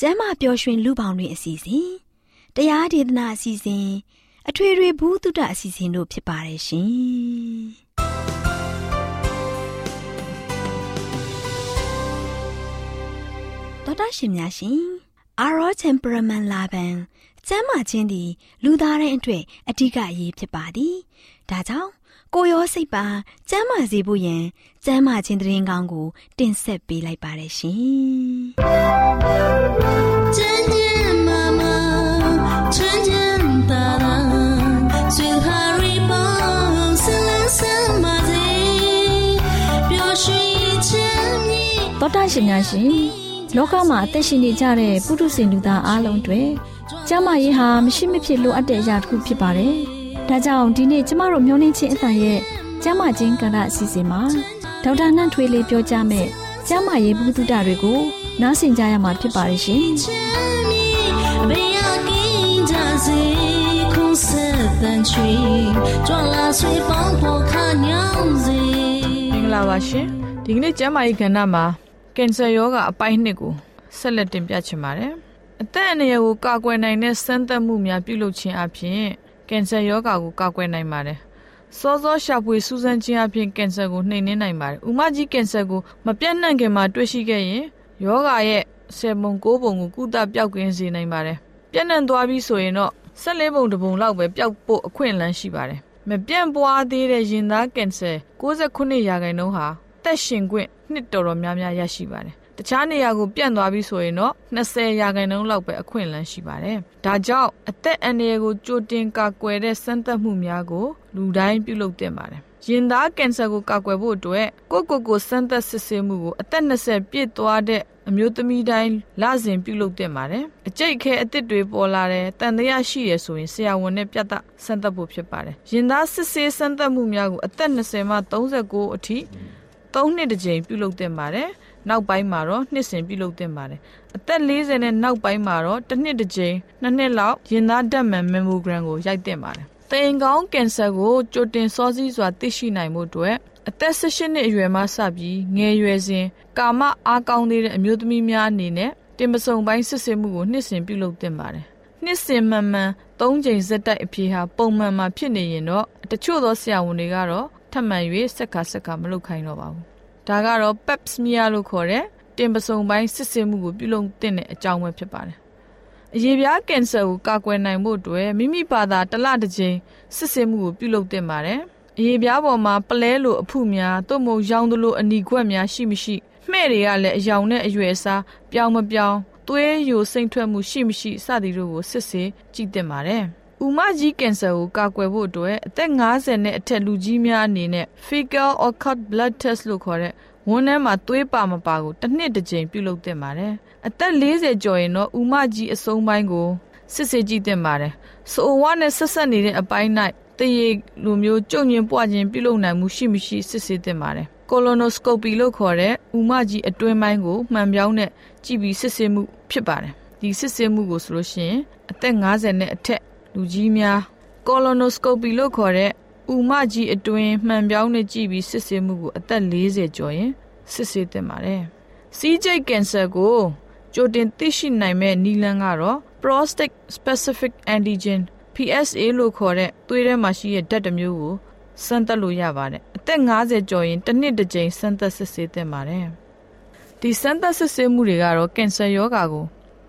ကျမ်းမာပျော်ရွှင်လူပေါင်းတွင်အစီအစဉ်တရားဒေသနာအစီအစဉ်အထွေထွေဘုဒ္ဓအစီအစဉ်တို့ဖြစ်ပါတယ်ရှင်တော်တာရှင်များရှင်အာရော temperament လာပန်ကျမ်းမာခြင်းသည် လူသားတိုင်းအတွက်အဓိကအရေးဖြစ်ပါသည်ဒါကြောင့် ကိုရောစိတ်ပါကျမ်းမာစေဖို့ယင်ကျမ်းမာခြင်းတရင်ကောင်းကို တင်ဆက်ပေးလိုက်ပါတယ်ရှင်။ကျမ်းကျမ်းမာမာချမ်းချမ်းသာသာဆွေဟာရီပေါင်းဆလန်းဆန်းမာစေပျော်ရွှင်ခြင်းမြေတော်တရှင်များရှင်လောကမှာအသက်ရှင်နေကြတဲ့ပုထုဇဉ်လူသားအလုံးတွေကျမ်းမာရေးဟာမရှိမဖြစ်လိုအပ်တဲ့အရာတစ်ခုဖြစ်ပါတယ်။ ဒါကြောင့်ဒီနေ့ကျမတို့မျောနှင်းချင်းအသံရဲ့ကျမ်းမာခြင်းကဏ္ဍအစီအစဉ်မှာဒေါက်တာနှန့်ထွေးလေးပြောကြားမယ်ကျမ်းမာရေးဘုဒ္ဓတွေကိုနားဆင်ကြရမှာဖြစ်ပါရဲ့ရှင်။မင်္ဂလာပါရှင်ဒီကနေ့ကျမ်းမာရေးကဏ္ဍမှာကင်ဆာရောဂါအပိုင်းနှစ်ကိုဆက်လက်တင်ပြချင်ပါတယ်အသက်အန္တရာယ်ကိုကာကွယ်နိုင်တဲ့စမ်းသပ်မှုများပြုလုပ်ခြင်းအပြင် ကင်ဆာရောဂါကိုကာကွယ်နိုင်ပါတယ်။စောစောရှာဖွေစူးစမ်းခြင်းအပြင်ကင်ဆာကိုနှိမ်နင်းနိုင်ပါတယ်။ဥမကြီးကင်ဆာကိုမပြတ်နှံ့ခင်မှာတွေ့ရှိခဲ့ရင်ယောဂါရဲ့ဆယ်ပုံ၉ပုံကိုကုသပျောက်ကင်းစေနိုင်ပါတယ်။ပြန့်နှံ့သွားပြီဆိုရင်တော့၁၄ပုံတစ်ပုံလောက်ပဲပျောက်ဖို့အခွင့်အလမ်းရှိပါတယ်။မပြန့်ပွားသေးတဲ့ရင်သားကင်ဆာ69ရာခိုင်နှုန်းဟာတက်ရှင်ခွင့်နှစ်တော်တော်များများရရှိပါတယ် တခြားနေရာကိုပြန့်သွားပြီဆိုရင်တော့20ရာခိုင်နှုန်းလောက်ပဲအခွင့်အလမ်းရှိပါတယ်။ဒါကြောင့်အသက်အန္တရာယ်ကိုကြိုတင်ကာကွယ်တဲ့စမ်းသပ်မှုများကိုလူတိုင်းပြုလုပ်သင့်ပါတယ်။ရင်သားကင်ဆာကိုကာကွယ်ဖို့အတွက်ကိုကိုကိုစမ်းသပ်စစ်ဆေးမှုကိုအသက်20ပြည့်သွားတဲ့အမျိုးသမီးတိုင်းလစဉ်ပြုလုပ်သင့်ပါတယ်။အကျိတ်ခဲအသစ်တွေပေါ်လာတယ်တန်တရားရှိရဆိုရင်ဆရာဝန်နဲ့ပြတ်စမ်းသပ်ဖို့ဖြစ်ပါတယ်။ရင်သားစစ်ဆေးစမ်းသပ်မှုများကိုအသက်20မှ39အထိ၃နှစ်တစ်ကြိမ်ပြုလုပ်သင့်ပါတယ်။ နောက်ပိုင်းမှာတော့နှစ်စဉ်ပြုလုပ်သင့်ပါတယ်အသက်40နဲ့နောက်ပိုင်းမှာတော့တစ်နှစ်တစ်ကြိမ်နှစ်နှစ်လောက်ရင်သားဓာတ်မှန်မမ်မိုဂရမ်ကိုရိုက်သင့်ပါတယ်တိမ်ကောင်းကင်ဆာကိုကြိုတင်စောစီးစွာသိရှိနိုင်မှုအတွက်အသက်18နှစ်အရွယ်မှစပြီးငယ်ရွယ်စဉ်ကာမအားကောင်းသေးတဲ့အမျိုးသမီးများအနေနဲ့တင်ပစုံပိုင်းစစ်ဆေးမှုကိုနှစ်စဉ်ပြုလုပ်သင့်ပါတယ်နှစ်စဉ်မှန်မှန်၃ချိန်ဇက်တိုက်အဖြေဟာပုံမှန်မှာဖြစ်နေရင်တော့တချို့သောဆရာဝန်တွေကတော့ထပ်မံ၍စက်ခါစက်ခါမလုပ်ခိုင်းတော့ပါဘူး ဒါကတော့ pap smear လို့ခေါ်တဲ့တင်ပစုံပိုင်းစစ်ဆေးမှုကိုပြုလုပ်တဲ့အကြောင်းပဲဖြစ်ပါတယ်။အရေပြားကင်ဆာကိုကာကွယ်နိုင်ဖို့အတွက်မိမိဘာသာတစ်လတစ်ကြိမ်စစ်ဆေးမှုကိုပြုလုပ်သင့်ပါတယ်။အရေပြားပေါ်မှာပလဲလိုအဖုများသို့မဟုတ်ရောင်သလိုအနီခွက်များရှိမရှိမှဲ့တွေကလည်းအယောင်နဲ့အရွယ်အစားပြောင်းမပြောင်းသွေးယိုစိမ့်ထွက်မှုရှိမရှိစသည်တို့ကိုစစ်ဆေးကြည့်သင့်ပါတယ်။ ဥမကြီးကင်ဆာကိုကာကွယ်ဖို့အတွက်အသက်50နဲ့အထက်လူကြီးများအနေနဲ့ fecal occult blood test လို့ခေါ်တဲ့ဝန်းထဲမှာသွေးပါမပါကိုတစ်နှစ်တစ်ကြိမ်ပြုလုပ်သင့်ပါတယ်။အသက်40ကျော်ရင်တော့ဥမကြီးအစုံပိုင်းကိုစစ်ဆေးကြည့်သင့်ပါတယ်။ဆိုဝါနဲ့ဆက်ဆက်နေတဲ့အပိုင်း၌တရေလိုမျိုးကြုံရင်ပွားခြင်းပြုလုပ်နိုင်မှုရှိမရှိစစ်ဆေးသင့်ပါတယ်။ colonoscopy လို့ခေါ်တဲ့ဥမကြီးအတွင်းပိုင်းကိုမှန်ပြောင်းနဲ့ကြည့်ပြီးစစ်ဆေးမှုဖြစ်ပါတယ်။ဒီစစ်ဆေးမှုကိုဆိုလို့ရှိရင်အသက်50နဲ့အထက် လူကြီးများ colonoscopy လို့ခေါ်တဲ့ဥမကြီးအတွင်းမှန်ပြောင်းနဲ့ကြည့်ပြီးစစ်ဆေးမှုကိုအသက်40ကျော်ရင်စစ်ဆေးသင့်ပါတယ်။စီးကျိတ်ကင်ဆာကိုကြိုတင်သိရှိနိုင်မဲ့နည်းလမ်းကတော့ prostate specific antigen PSA လို့ခေါ်တဲ့သွေးထဲမှာရှိတဲ့ဓာတ်တစ်မျိုးကိုစမ်းသပ်လို့ရပါတယ်။အသက်50ကျော်ရင်တစ်နှစ်တစ်ကြိမ်စမ်းသပ်စစ်ဆေးသင့်ပါတယ်။ဒီစမ်းသပ်စစ်ဆေးမှုတွေကတော့ကင်ဆာရောဂါကို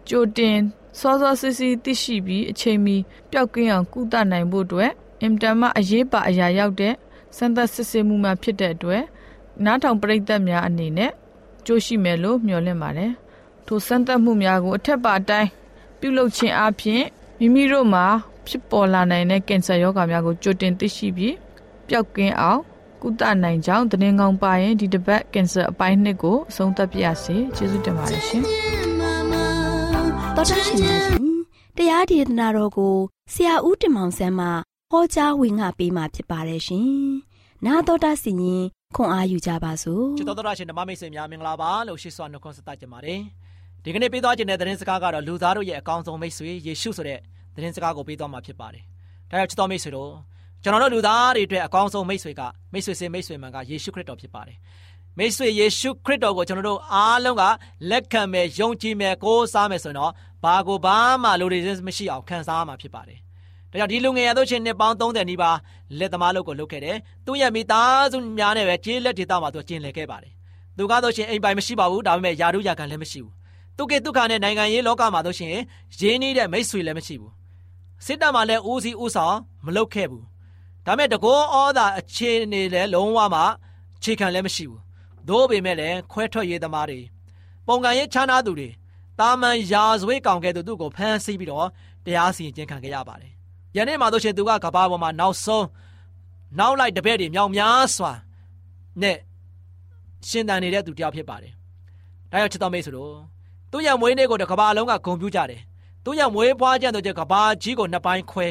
ကြိုတင် စောစောစစ်စစ်သိရှိပြီးအချိန်မီပျောက်ကင်းအောင်ကုသနိုင်ဖို့အတွက်အင်တမအရေးပါအရာရောက်တဲ့စမ်းသပ်စစ်ဆေးမှုမှဖြစ်တဲ့အတွက်နားထောင်ပရိသတ်များအနေနဲ့ကြိုးရှိမယ်လို့မျှော်လင့်ပါတယ်။ထိုစမ်းသပ်မှုများကိုအထက်ပါအတိုင်းပြုလုပ်ခြင်းအပြင်မိမိတို့မှာဖြစ်ပေါ်လာနိုင်တဲ့ကင်ဆာရောဂါများကိုကြိုတင်သိရှိပြီးပျောက်ကင်းအောင်ကုသနိုင်ကြောင်းသတင်းကောင်းပါရင်ဒီတစ်ပတ်ကင်ဆာအပိုင်းနှစ်ကိုအဆုံးသတ်ပြရစီကျေးဇူးတင်ပါတယ်ရှင် တော်တာရှင်များရှင်တရားဒေသနာတော်ကိုဆရာဦးတင်မောင်ဆန်းမှဟောကြားဝင်ငါပေးมาဖြစ်ပါတယ်ရှင်နာတော်တာစီရင်ခွန်အားယူကြပါစို့ချစ်တော်တော်ရှင်ဓမ္မမိတ်ဆွေများမင်္ဂလာပါလို့ရှိစွာနှုတ်ခွန်းဆက်သကြပါတယ်ဒီကနေ့ပေးသွားခြင်းတဲ့သတင်းစကားကတော့လူသားတို့ရဲ့အကောင်းဆုံးမိတ်ဆွေယေရှုဆိုတဲ့သတင်းစကားကိုပေးသွားမှာဖြစ်ပါတယ်ဒါကြောင့်ချစ်တော်မိတ်ဆွေတို့ကျွန်တော်တို့လူသားတွေအတွက်အကောင်းဆုံးမိတ်ဆွေကမိတ်ဆွေစင်မိတ်ဆွေမှန်ကယေရှုခရစ်တော်ဖြစ်ပါတယ်မိတ်ဆွေယေရှုခရစ်တော်ကိုကျွန်တော်တို့အားလုံးကလက်ခံမယ်ယုံကြည်မယ်ကိုးစားမယ်ဆိုရင်တော့ ဘာကိုဘာမှလိုတွေမရှိအောင်ခံစားရမှာဖြစ်ပါတယ်။ဒါကြောင့်ဒီလူငယ်ရတို့ချင်းနှစ်ပေါင်း30နီးပါးလက်သမားလုပ်ကိုလုပ်ခဲ့တယ်။သူ့ရဲ့မိသားစုများနဲ့ပဲကျေးလက်ဒေသမှာသူကျင်လည်ခဲ့ပါတယ်။သူကတော့ချင်းအိမ်ပိုင်မရှိပါဘူးဒါပေမဲ့ယာရုယာခံလည်းမရှိဘူး။သူကဒုက္ခနဲ့နိုင်ငံရေးလောကမှာတို့ချင်းရင်းနှီးတဲ့မိတ်ဆွေလည်းမရှိဘူး။စစ်တပ်မှာလည်းဦးစီးဦးဆောင်မလုပ်ခဲ့ဘူး။ဒါမဲ့တကောဩသာအခြေအနေလည်းလုံးဝမှခြေခံလည်းမရှိဘူး။သို့ပေမဲ့လည်းခွဲထွက်ရေးသမားတွေပုံကံရေးချားနာသူတွေ တာမန်ရာဇဝေးကောင်ကဲ့သို့သူ့ကိုဖမ်းဆီးပြီးတော့တရားစီရင်ခြင်းခံခဲ့ရပါတယ်။ယနေ့မှာတို့ရှင်သူကကဘာပေါ်မှာနောက်ဆုံးနောက်လိုက်တပည့်တွေမြောင်များစွာနဲ့ရှင်တန်နေတဲ့သူတယောက်ဖြစ်ပါတယ်။ဒါကြောင့်ချစ်တော်မိတ်ဆွေတို့သူ့ရဲ့မွေးနေ့ကိုတကဘာလုံးကဂုဏ်ပြုကြတယ်။သူ့ရဲ့မွေးဖွားကြတဲ့ကဘာကြီးကိုနှစ်ပိုင်းခွဲ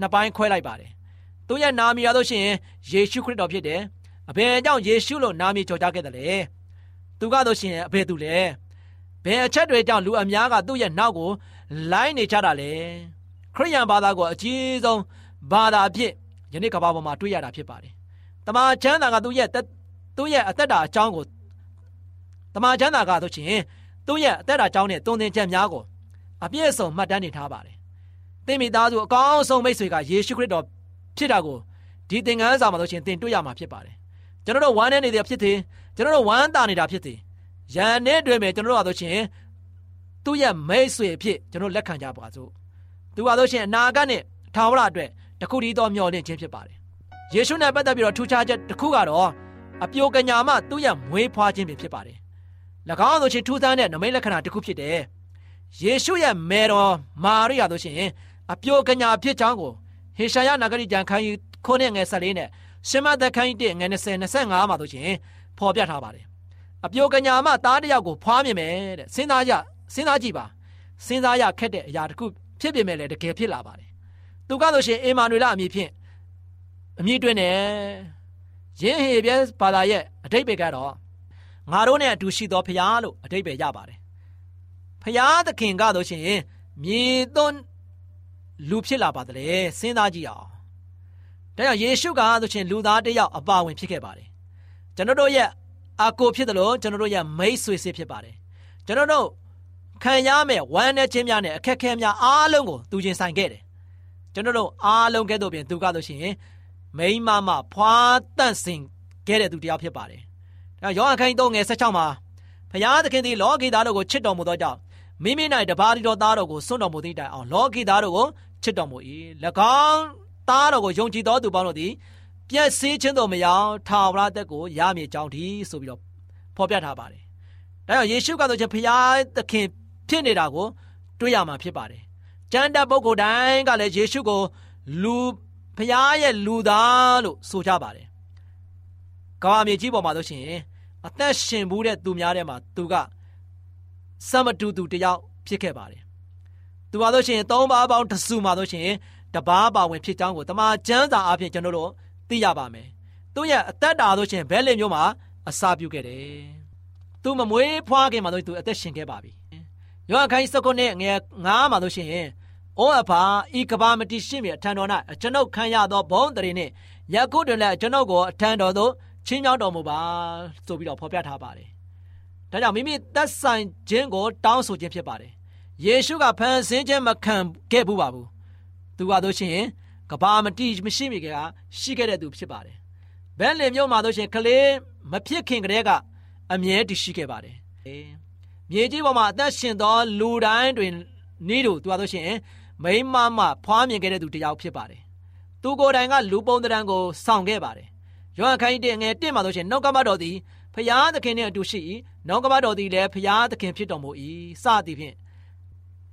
နှစ်ပိုင်းခွဲလိုက်ပါတယ်။သူ့ရဲ့နာမည်ရလို့ရှိရင်ယေရှုခရစ်တော်ဖြစ်တယ်။အဘယ်ကြောင့်ယေရှုလို့နာမည်ကျော်ကြားခဲ့တယ်လဲ။သူကတော့ရှင်အဘယ်သူလဲ။ ဘယ်အချက်တွေကြောင့်လူအများကသူ့ရဲ့နောက်ကိုလိုင်းနေကြတာလဲခရိယန်ဘာသာကိုအကြီးဆုံးဘာသာအဖြစ်ယနေ့ကမ္ဘာပေါ်မှာတွေ့ရတာဖြစ်ပါတယ်တမန်ကျမ်းစာကသူ့ရဲ့သူ့ရဲ့အသက်တာအကြောင်းကိုတမန်ကျမ်းစာကဆိုရှင်သူ့ရဲ့အသက်တာအကြောင်းနဲ့တုံသင်ချက်များကိုအပြည့်အစုံမှတ်တမ်းနေထားပါတယ်သင်မိသားစုအကောင်းဆုံးမိတ်ဆွေကယေရှုခရစ်တော်ဖြစ်တာကိုဒီသင်ခန်းစာမှာဆိုရှင်သင်တွေ့ရမှာဖြစ်ပါတယ်ကျွန်တော်တို့ဝမ်းနေနေတာဖြစ်တယ်ကျွန်တော်တို့ဝမ်းသာနေတာဖြစ်တယ် ရန်နဲ့တွင်ပဲကျွန်တော်တို့ဟာဆိုရှင်သူ့ရဲ့မိတ်ဆွေဖြစ်ကျွန်တော်လက်ခံကြပါစို့သူဟာဆိုရှင်အနာဂတ်နဲ့ထာဝရအတွက်တခုတည်းသောမျှော်လင့်ခြင်းဖြစ်ပါတယ်ယေရှုနဲ့ပတ်သက်ပြီးတော့ထူးခြားချက်တစ်ခုကတော့အပြိုကညာမသူ့ရဲ့မွေးဖွားခြင်းဖြစ်ပါတယ်၎င်းဆိုရှင်ထူးဆန်းတဲ့နမိတ်လက္ခဏာတစ်ခုဖြစ်တယ်ယေရှုရဲ့မေတော်မာရိယာဆိုရှင်အပြိုကညာဖြစ်ကြောင်းကိုဟေရှာယနဂရိကျမ်းခန်းကြီးခုနှစ်ငယ်14နဲ့ရှမသက်ခန်းကြီး1ငယ်20 25မှာဆိုရှင်ဖော်ပြထားပါတယ် အပြိုကညာမသားတယောက်ကိုဖွားမြင်မယ်တဲ့စဉ်းစားကြစဉ်းစားကြည့်ပါစဉ်းစားရခက်တဲ့အရာတစ်ခုဖြစ်ပေမဲ့လည်းတကယ်ဖြစ်လာပါတယ်သူကဆိုရှင်အေမာနွေလအမည်ဖြင့်အမည်တွင်တယ်ယင်းဟေပြဲဘာသာရဲ့အတိတ်ပဲကတော့ငါတို့နဲ့အတူရှိသောဖရားလို့အတိတ်ပဲရပါတယ်ဖရားသခင်ကဆိုရှင်မြေသွန်းလူဖြစ်လာပါတယ်စဉ်းစားကြည့်အောင်ဒါကြောင့်ယေရှုကဆိုရှင်လူသားတစ်ယောက်အပါဝင်ဖြစ်ခဲ့ပါတယ်ကျွန်တော်တို့ရဲ့ အကိုဖြစ်တယ်လို့ကျွန်တော်တို့ရဲ့မိတ်ဆွေစစ်ဖြစ်ပါတယ်ကျွန်တော်တို့ခံရမယ်ဝမ်းနဲ့ချင်းများနဲ့အခက်ခဲများအားလုံးကိုသူချင်းဆိုင်ခဲ့တယ်ကျွန်တော်တို့အားလုံးကဲ့သို့ပြင်သူကဆိုရှင်မိမမဖွာတန့်စင်ခဲ့တဲ့သူတယောက်ဖြစ်ပါတယ်ဒါယောဟန်ခန်းကြီး3ငယ်16မှာဖျားသခင်သည်လောကီသားတို့ကိုချစ်တော်မူသောကြောင့်မိမိ၌တပါးတော်သားတော်ကိုစွန့်တော်မူသည့်တိုင်အောင်လောကီသားတို့ကိုချစ်တော်မူ၏၎င်းသားတော်ကိုယုံကြည်သောသူပေါင်းတို့သည် ပြည့်စည်ခြင်းတော်မရောက်ထာဝရသက်ကိုရမည်ကြောင်းဒီဆိုပြီးတော့ဖော်ပြထားပါတယ်။ဒါကြောင့်ယေရှုကဆိုချင်ဖရာသခင်ဖြစ်နေတာကိုတွေ့ရမှာဖြစ်ပါတယ်။ကျမ်းတဲ့ပုဂ္ဂိုလ်တိုင်းကလည်းယေရှုကိုလူဖရာရဲ့လူသားလို့ဆိုကြပါတယ်။ကမ္ဘာမြေကြီးပေါ်မှာဆိုရှင်အသက်ရှင်ဘူးတဲ့သူများထဲမှာသူကစမတူသူတယောက်ဖြစ်ခဲ့ပါတယ်။သူပါလို့ရှိရင်သုံးပါးပေါင်းတစုမှာဆိုရှင်တပားပါဝင်ဖြစ်ကြောင်းကိုတမန်ကျမ်းစာအဖြစ်ကျွန်တော်တို့ သိရပါမယ်။သူ့ရဲ့အသက်တာဆိုရှင်ဘဲလင်မျိုးမှာအစာပြုခဲ့တယ်။သူမမွေးဖွားခင်မှာတော့သူအသက်ရှင်ခဲ့ပါပြီ။ယောဟန်ခိုင်းစကုနဲ့ငယ်9မှာလို့ရှိရင်အိုးအဖာဤကဘာမတိရှိမြေအထံတော်၌အကျွန်ုပ်ခံရသောဘုံတရင်နှင့်ယခုတွင်လည်းကျွန်ုပ်ကိုအထံတော်သို့ချင်းမြောင်းတော်မူပါဆိုပြီးတော့ဖော်ပြထားပါတယ်။ဒါကြောင့်မိမိသက်ဆိုင်ခြင်းကိုတောင်းဆိုခြင်းဖြစ်ပါတယ်။ယေရှုကဖန်ဆင်းခြင်းမခံခဲ့ဘူးပါဘူး။သူကတို့ရှိရင် ကဘာမတိမရှိမိကရှိခဲ့တဲ့သူဖြစ်ပါတယ်။ဘဲလင်မြို့မှာတို့ရှင်ကလေးမဖြစ်ခင်ကတည်းကအမြဲတည်ရှိခဲ့ပါတယ်မြေကြီးပေါ်မှာအသက်ရှင်သောလူတိုင်းတွင်နေတို့သူဆိုရှင်မိမမဖွားမြင်ခဲ့တဲ့သူတယောက်ဖြစ်ပါတယ်သူကိုယ်တိုင်ကလူပုံတံကိုဆောင်ခဲ့ပါတယ်ယောဟန်ခိုင်းတဲ့ငယ်တင့်မှာဆိုရှင်နှုတ်ကပတ်တော်သည်ဖျားသခင်နဲ့အတူရှိ၏နှုတ်ကပတ်တော်သည်လည်းဖျားသခင်ဖြစ်တော်မူ၏စသည်ဖြင့်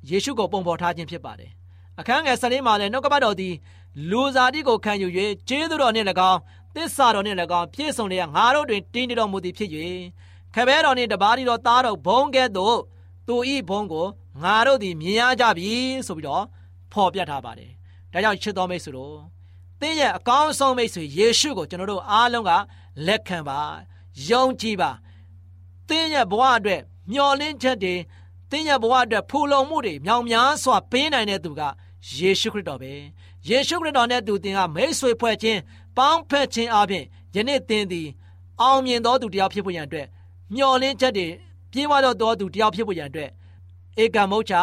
ယေရှုကိုပုံဖော်ထားခြင်းဖြစ်ပါတယ်အခန်းငယ်၁၄မှာလည်းနှုတ်ကပတ်တော်သည် လူစားတိကိုခံယူ၍ကျေးဇူးတော်နှင့်၎င်းသစ္စာတော်နှင့်၎င်းပြည့်စုံလျက်ငါတို့တွင်တည်နေတော်မူသည်ဖြစ်၍ခပဲတော်နှင့်တပါးဒီတော်သားတော်ဘုံကဲ့သို့သူဤဘုံကိုငါတို့သည်မြင်ရကြပြီဆိုပြီးတော့ဖော်ပြထားပါတယ်။ဒါကြောင့်ချစ်တော်မိတ်ဆွေတို့သင်ရဲ့အကောင်းဆုံးမိတ်ဆွေယေရှုကိုကျွန်တော်တို့အားလုံးကလက်ခံပါယုံကြည်ပါသင်ရဲ့ဘဝအတွက်မျှော်လင့်ချက်တွေသင်ရဲ့ဘဝအတွက်ဖူလုံမှုတွေမြောင်များစွာပေးနိုင်တဲ့သူကယေရှုခရစ်တော်ပဲ ယေရှုခရစ်တော်နဲ့သူသင်ကမိတ်ဆွေဖွဲ့ခြင်းပေါင်းဖက်ခြင်းအပြင်ယနေ့သင်သည် အောင်မြင်သောသူတစ်ယောက်ဖြစ်ဖို့ရန်အတွက်မျှော်လင့်ချက်တွေပြေးဝတော့တော်သူတစ်ယောက်ဖြစ်ဖို့ရန်အတွက်ဧကမုတ်ချ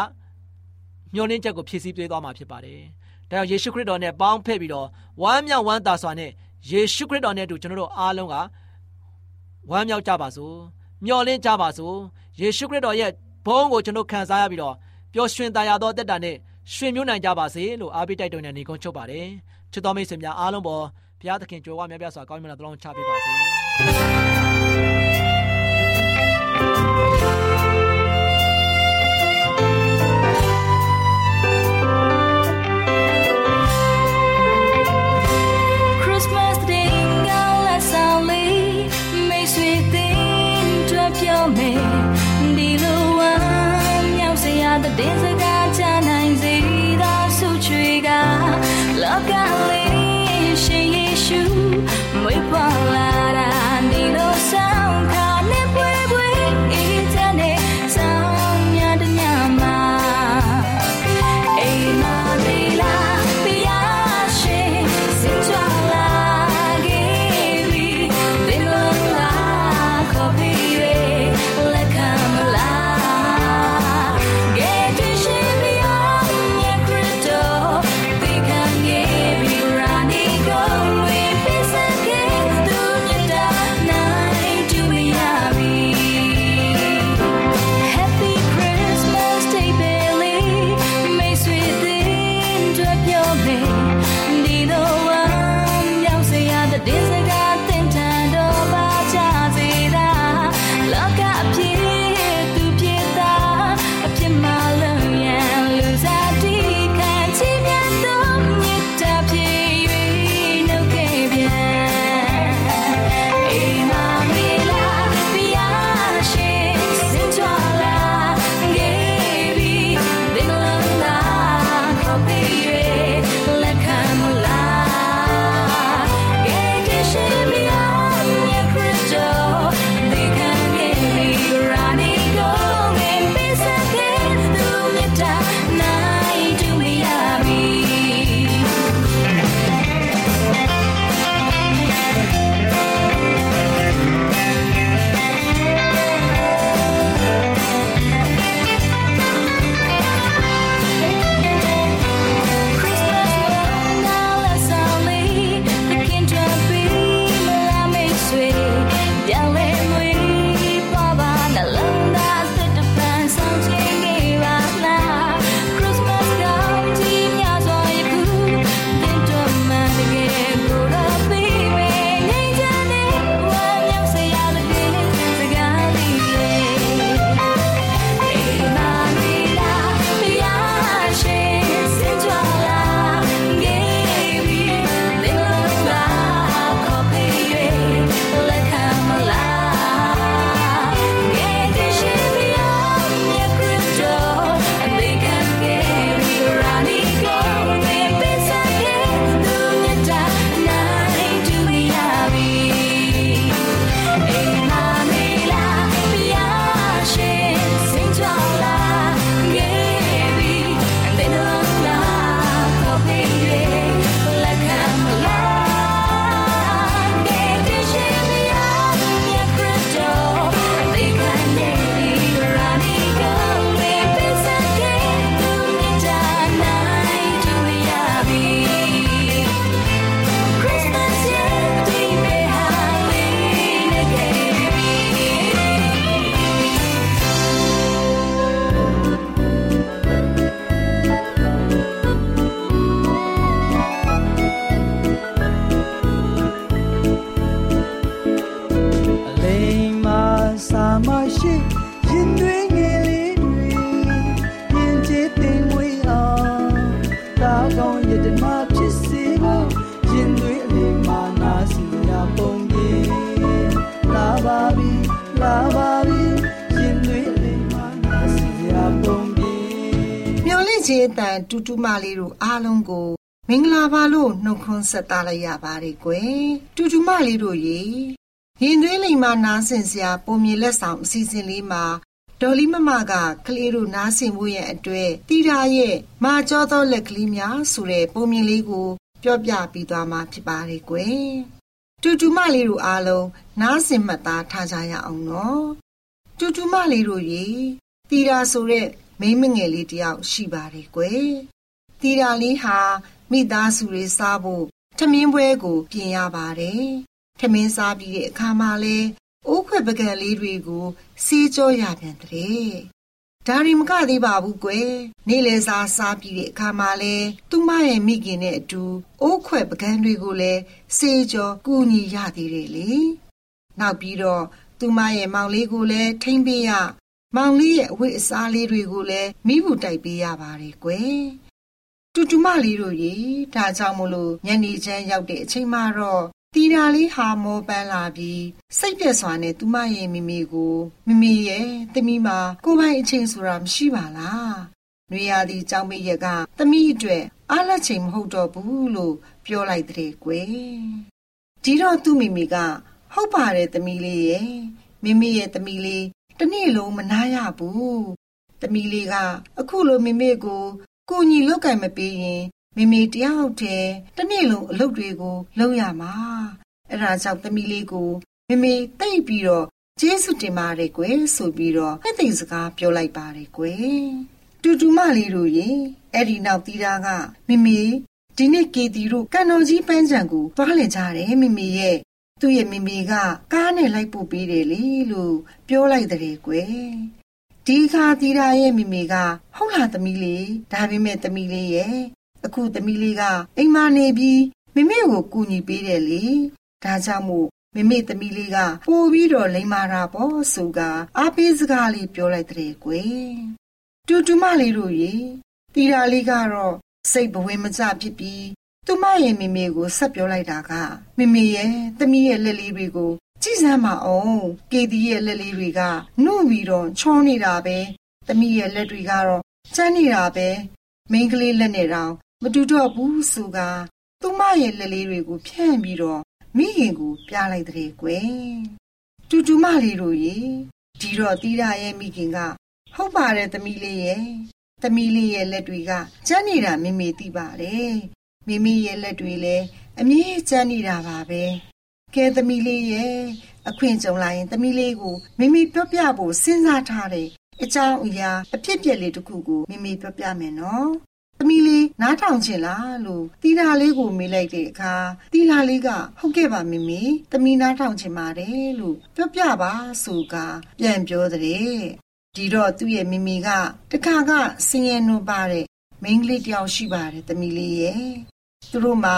မျှော်လင့်ချက်ကိုဖြည့်ဆည်းပေးသွားမှာဖြစ်ပါတယ်။ဒါကြောင့်ယေရှုခရစ်တော်နဲ့ပေါင်းဖက်ပြီးတော့ဝမ်းမြောက်ဝမ်းသာစွာနဲ့ယေရှုခရစ်တော်နဲ့အတူကျွန်တော်တို့အားလုံးကဝမ်းမြောက်ကြပါစို့။မျှော်လင့်ကြပါစို့။ယေရှုခရစ်တော်ရဲ့ဘုန်းကိုကျွန်တော်ခံစားရပြီးတော့ပျော်ရွှင်သာယာသောတက်တာနဲ့ ရွှင်မျိုးနိုင်ကြပါစေလို့အားပေးတိုက်တွန်းနေနေကုန်းချုပ်ပါတယ်။ချစ်တော်မိတ်ဆွေများအားလုံးပေါ်ဘုရားသခင်ကြွယ်ဝမြတ်ပြစွာကောင်းမြတ်တော်လုံးချပေးပါစေ။ န်တူတူမလေးတို့အားလုံးကို မင်္ဂလာပါလို့နှုတ်ခွန်းဆက်သလိုက်ရပါတယ်ကွယ်တူတူမလေးတို့ရေရင်သွေးလိမ်မာနားဆင်စရာပုံမြင်လက်ဆောင်အစီအစဉ်လေးမှာဒေါ်လီမမကကလေးတို့နားဆင်ဖို့ရဲ့အတွက်တီတာရဲ့မာကျောသောလက်ကလေးများဆိုတဲ့ပုံမြင်လေးကိုပြောပြပြီးသွားမှာဖြစ်ပါတယ်ကွယ်တူတူမလေးတို့အားလုံးနားဆင်မှတ်သားထားကြရအောင်နော်တူတူမလေးတို့ရေတီတာဆိုတဲ့ မိန်းမငယ်လေးတယောက်ရှိပါတယ်ကွယ်တီတာလေးဟာမိသားစုတွေစားဖို့ထမင်းပွဲကို ပြင်ရပါတယ်ထမင်းစားပြီးတဲ့အခါမှာလဲအိုးခွက်ပကံလေးတွေကိုစီးကြောရပြန်တဲ့ဒါရီမကသေးပါဘူးကွယ်နေ့လယ်စာစားပြီးတဲ့အခါမှာလဲသူမရဲ့မိခင်နဲ့အတူအိုးခွက်ပကံတွေကိုလည်းစေးကြောကူညီရသေးတယ်လေနောက်ပြီးတော့သူမရဲ့မောင်လေးကိုလည်းထိမ့်ပေးရ မောင်လေးရဲ့အဝတ်အစားလေးတွေကိုလည်းမိဘူးတိုက်ပေးရပါတယ်ကွယ်တူတူမလေးတို့ရေဒါကြောင့်မလို့ညနေချမ်းရောက်တဲ့အချိန်မှာတော့တီတာလေးဟာမောပန်းလာပြီးစိတ်ပြက်စွာနဲ့သူမရဲ့မိမိကိုမိမိရဲ့သမီးမှာကိုပိုင်အချိန်ဆိုတာမရှိပါလား။နွေရာသီကြောင်းမိရကသမီးအတွက်အားလက်ချိန်မဟုတ်တော့ဘူးလို့ပြောလိုက်တဲ့ကွယ်။ဒီတော့သူ့မိမိကဟုတ်ပါတယ်သမီးလေးရဲ့မိမိရဲ့သမီးလေး တနေ့လုံးမနာရဘူး။သမီးလေးကအခုလိုမိမိကိုကိုညီလောက်ကင်မပေးရင်မိမိတယောက်တည်းတနေ့လုံးအလုပ်တွေကိုလုပ်ရမှာအဲ့ဒါကြောင့်သမီးလေးကိုမိမိတိတ်ပြီးတော့ကျေးဇူးတင်ပါတယ်ကွယ်ဆိုပြီးတော့အသိစကားပြောလိုက်ပါတယ်ကွယ်တူတူမလေးတို့ရေအဲ့ဒီနောက်တီးတာကမိမိဒီနေ့ကေတီတို့ကန်တော်ကြီးပန်းချံကိုသွားလည်ကြတယ်မိမိရဲ့ သူ့ရဲ့မိမိကကားနဲ့လိုက်ပို့ပေးတယ်လေလို့ပြောလိုက်တဲ့ကွယ်ဒီခါတီတာရဲ့မိမိကဟုတ်လားသမီးလေးဒါပေမဲ့သမီးလေးရဲ့အခုသမီးလေးကအိမ်မနေပြီးမိမိကိုကူညီပေးတယ်လေဒါကြောင့်မို့မိမိသမီးလေးကပို့ပြီးတော့လိမ္မာတာပေါ့ဆိုကအားပေးစကားလေးပြောလိုက်တဲ့ကွယ်တူတူမလေးတို့ရေတီတာလေးကတော့စိတ်ဘဝင်မကျဖြစ်ပြီး သူမရဲ့မိမိကိုဆက်ပြောလိုက်တာကမိမိရဲ့သမီးရဲ့လက်လေးတွေကိုကြည့်စမ်းပါအောင်ကေတီရဲ့လက်လေးတွေကနှုတ်ပြီးတော့ချောနေတာပဲသမီးရဲ့လက်တွေကတော့ကျန်းနေတာပဲမိန်းကလေးလက်နဲ့တောင်မတူတော့ဘူးဆိုကသူမရဲ့လက်လေးတွေကိုဖြန့်ပြီးတော့မိခင်ကိုပြလိုက်တဲ့ကွယ်တူတူမလေးတို့ရေဒီတော့တီးရရဲ့မိခင်က ဟုတ်ပါတယ်သမီးလေးရဲ့သမီးလေးရဲ့လက်တွေကကျန်းနေတာမိမိသိပါတယ် မိမိရဲ့လက်တွေလည်းအမြဲကျန်းနေတာပါပဲကဲသမီးလေးရဲ့အခွင့်ကြုံလာရင်သမီးလေးကိုမိမိပြောပြဖို့စဉ်းစားထားတယ်အကြောင်းအရာအဖြစ်ပြက်လေးတစ်ခုကိုမိမိပြောပြမယ်နော်သမီးလေးနားထောင်ချင်လားလို့တီတာလေးကိုမေးလိုက်တဲ့အခါတီတာလေးကဟုတ်ကဲ့ပါမမေသမီးနားထောင်ချင်ပါတယ်လို့ပြောပြပါဆိုကပြန်ပြောတဲ့ဒီတော့သူ့ရဲ့မိမိကတခါကဆင်းရဲနှုတ်ပါတဲ့မိန်းကလေးတယောက်ရှိပါတယ်သမီးလေးရဲ့ သူတို့မှာ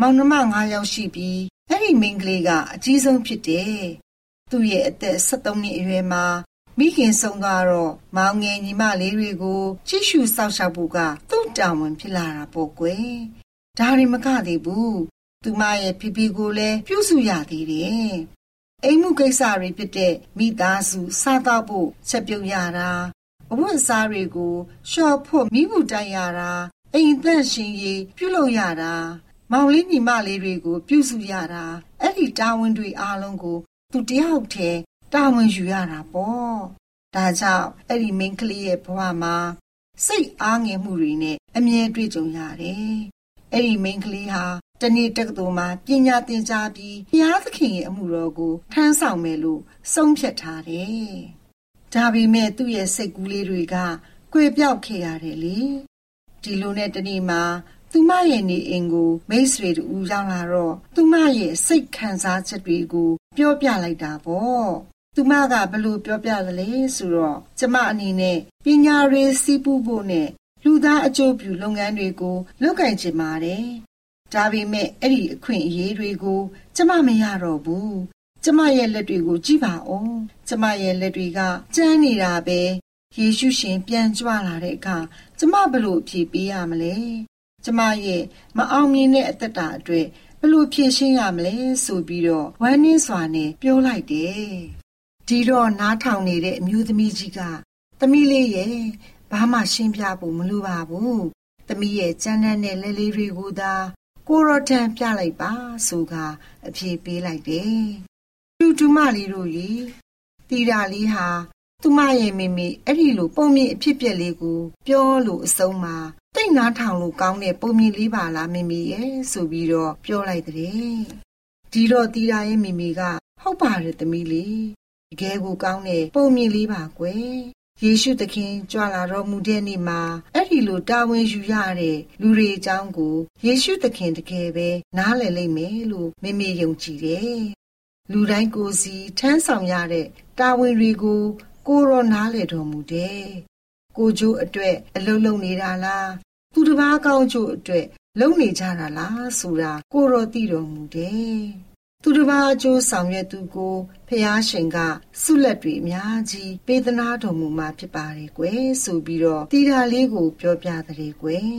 မောင်နှမ9ယောက်ရှိပြီးအဲ့ဒီမိန်းကလေးကအကြီးဆုံးဖြစ်တယ်သူ့ရဲ့အသက်73နှစ်အရွယ်မှာမိခင်ဆုံးသွားတော့မောင်ငယ်ညီမလေးတွေကိုကြည့်ရှုစောင့်ရှောက်ဖို့ကသူ့တာဝန်ဖြစ်လာတာပေါ့ကွယ်ဒါရီမကသေးဘူးသူမရဲ့ဖီဖီကိုလည်းပြုစုရသေးတယ်အိမ်မှုကိစ္စတွေဖြစ်တဲ့မိသားစုစားတော့ဖို့ချက်ပြုတ်ရတာအဝတ်အစားတွေကိုရှော့ဖို့မိဘူးတိုက်ရတာ အိမ်သက်ရှင်ရေးပြုလုပ်ရတာမောင်လေးညီမလေးတွေကို ပြုစုရတာအဲ့ဒီတာဝန်တွေအားလုံးကို သူတယောက်တည်းတာဝန်ယူရတာပေါ့ဒါကြောင့်အဲ့ဒီမိန်းကလေးရဲ့ဘဝမှာစိတ်အားငယ်မှုတွေနဲ့အမြဲတွေ့ကြုံရတယ်အဲ့ဒီမိန်းကလေးဟာတနေ့တက္ကသိုလ်မှာပညာသင်ကြားပြီးဘုရားသခင်ရဲ့အမှုတော်ကိုထမ်းဆောင်မယ်လို့ဆုံးဖြတ်ထားတယ်ဒါပေမဲ့သူ့ရဲ့စိတ်ကူးလေးတွေကကွေပြောက်ခဲ့ရတယ်လေ ဒီလိုနဲ့တနေ့မှာသူမရဲ့နေအိမ်ကိုမိတ်ဆွေတူရောက်လာတော့သူမရဲ့စိတ်ခံစားချက်တွေကို ပြောပြလိုက်တာပေါ့သူမကဘလို့ပြောပြသလဲဆိုတော့ကျမအနေနဲ့ပညာရေးစီးပူးဖို့နဲ့လူသားအကျိုးပြုလုပ်ငန်းတွေကိုလုပ်ကင်ချင်ပါတယ်။ဒါပေမဲ့အဲ့ဒီအခွင့်အရေးတွေကို ကျမမရတော့ဘူး။ကျမရဲ့လက်တွေကိုကြည့်ပါဦး။ကျမရဲ့လက်တွေကကျန်းနေတာပဲ။ယေရှုရှင်ပြန်ကြွလာတဲ့အခါ ကျမဘလို့ဖြေပေးရမလဲ။ကျမရဲ့မအောင်မြင်တဲ့အသက်တာအတွက်ဘလို့ဖြေရှင်းရမလဲဆိုပြီးတော့ဝမ်းနည်းစွာနဲ့ပြောလိုက်တယ်။ဒီတော့နားထောင်နေတဲ့အမျိုးသမီးကြီးကသမီးလေးရဲ့ဘာမှရှင်းပြဖို့မလိုပါဘူး။သမီးရဲ့ကြမ်းတမ်းတဲ့လက်လေးတွေကိုသာကိုရော့ထန်ပြလိုက်ပါဆိုကအဖြေပေးလိုက်တယ်။တူတူမလေးတို့ရေတီတာလေးဟာ သူမရဲ့မိမိအဲ့ဒီလိုပုံမြင့်အဖြစ်ပြက်လေးကို ပြောလို့အဆုံးမှာတိတ်နားထောင်လို့ကောင်းတဲ့ပုံမြင့်လေးပါလားမိမိရဲ့ဆိုပြီးတော့ပြောလိုက်တဲ့ဒီတော့တီတာရဲ့မိမိကဟုတ်ပါတယ်သမီးလေးတကယ်ကိုကောင်းတဲ့ပုံမြင့်လေးပါကွယ်ယေရှုသခင်ကြွလာတော်မူတဲ့နေ့မှာအဲ့ဒီလိုတာဝန်ယူရတဲ့လူတွေအကြောင်းကိုယေရှုသခင်တကယ်ပဲနားလည်လိမ့်မယ်လို့မိမိယုံကြည်တယ်လူတိုင်းကိုယ်စီထမ်းဆောင်ရတဲ့တာဝန်တွေကို ကိုရောနားလေတော်မူတယ်။ကိုကျိုးအတွက်အလုံးလုံးနေတာလားသူတစ်ပါးကောင်းကျိုးအတွက်လုံနေကြတာလားဆိုတာကိုရောသိတော်မူတယ်။သူတစ်ပါးအကျိုးဆောင်ရွက်သူကိုဖះရှင်ကဆုလက်တွေအများကြီးပေးသနာတော်မူမှာဖြစ်ပါတယ်ကွယ်ဆိုပြီးတော့တီတာလေးကိုပြောပြတဲ့ကွယ်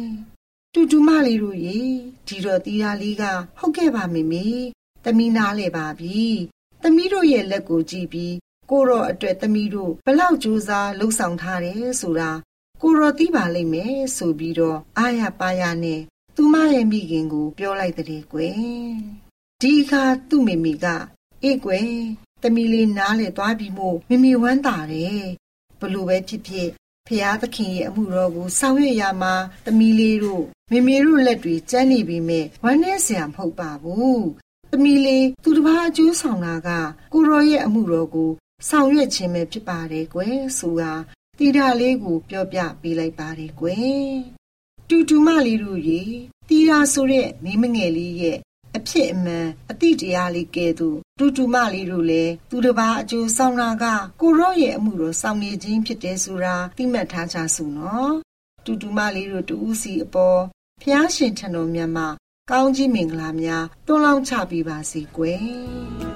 တူတူမလေးတို့ရေဒီတော့တီတာလေးကဟုတ်ကဲ့ပါမေမေသမီးနားလေပါပြီသမီးတို့ရဲ့လက်ကိုကြည့်ပြီး ကိုရောအတွက်သမီးတို့ဘလောက်ကြိုးစားလှုပ်ဆောင်ထားတယ်ဆိုတာကိုရောသိပါလိမ့်မယ်ဆိုပြီးတော့အာရပါရနဲ့သူမရဲ့မိခင်ကို ပြောလိုက်တဲ့ကွယ်ဒီအခါသူ့မိမိကအေးကွယ်သမီးလေးနားလေသွားပြီးမို့မိမိဝမ်းသာတယ်ဘလို့ပဲဖြစ်ဖြစ်ဖျားသခင်ရဲ့အမှုတော်ကိုဆောင်ရွက်ရမှာသမီးလေးတို့မိမိတို့လက်တွေကျန်းနေပြီမဲ့ဝမ်းနဲ့ဆရာမဟုတ်ပါဘူးသမီးလေးသူတစ်ပါးအကျိုးဆောင်တာကကိုရောရဲ့အမှုတော်ကို ဆောင်ရွက်ခြင်းပဲဖြစ်ပါတယ်ကွယ်ဆိုတာတီတာလေးကို ပြောပြပေးလိုက်ပါတယ်ကွယ်တူတူမလေးတို့ရေတီတာဆိုတဲ့မိမငယ်လေးရဲ့အဖြစ်အမှန်အတိတရားလေးကဲ့သို့တူတူမလေးတို့လည်းသူတစ်ပါးအကျိုးဆောင်တာကကိုရော့ရဲ့အမှုတော်ဆောင်နေခြင်းဖြစ်တယ်ဆိုတာသိမှတ်ထားကြစို့နော်တူတူမလေးတို့တူးစီအပေါ်ဖျားရှင်ထံတော်မြတ်မှာကောင်းကြီးမင်္ဂလာများတွန်းလောင်းချပေးပါစေကွယ်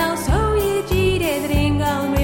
နောက်ဆုံးရည်ကြည်တဲ့သတင်းကောင်းတွေ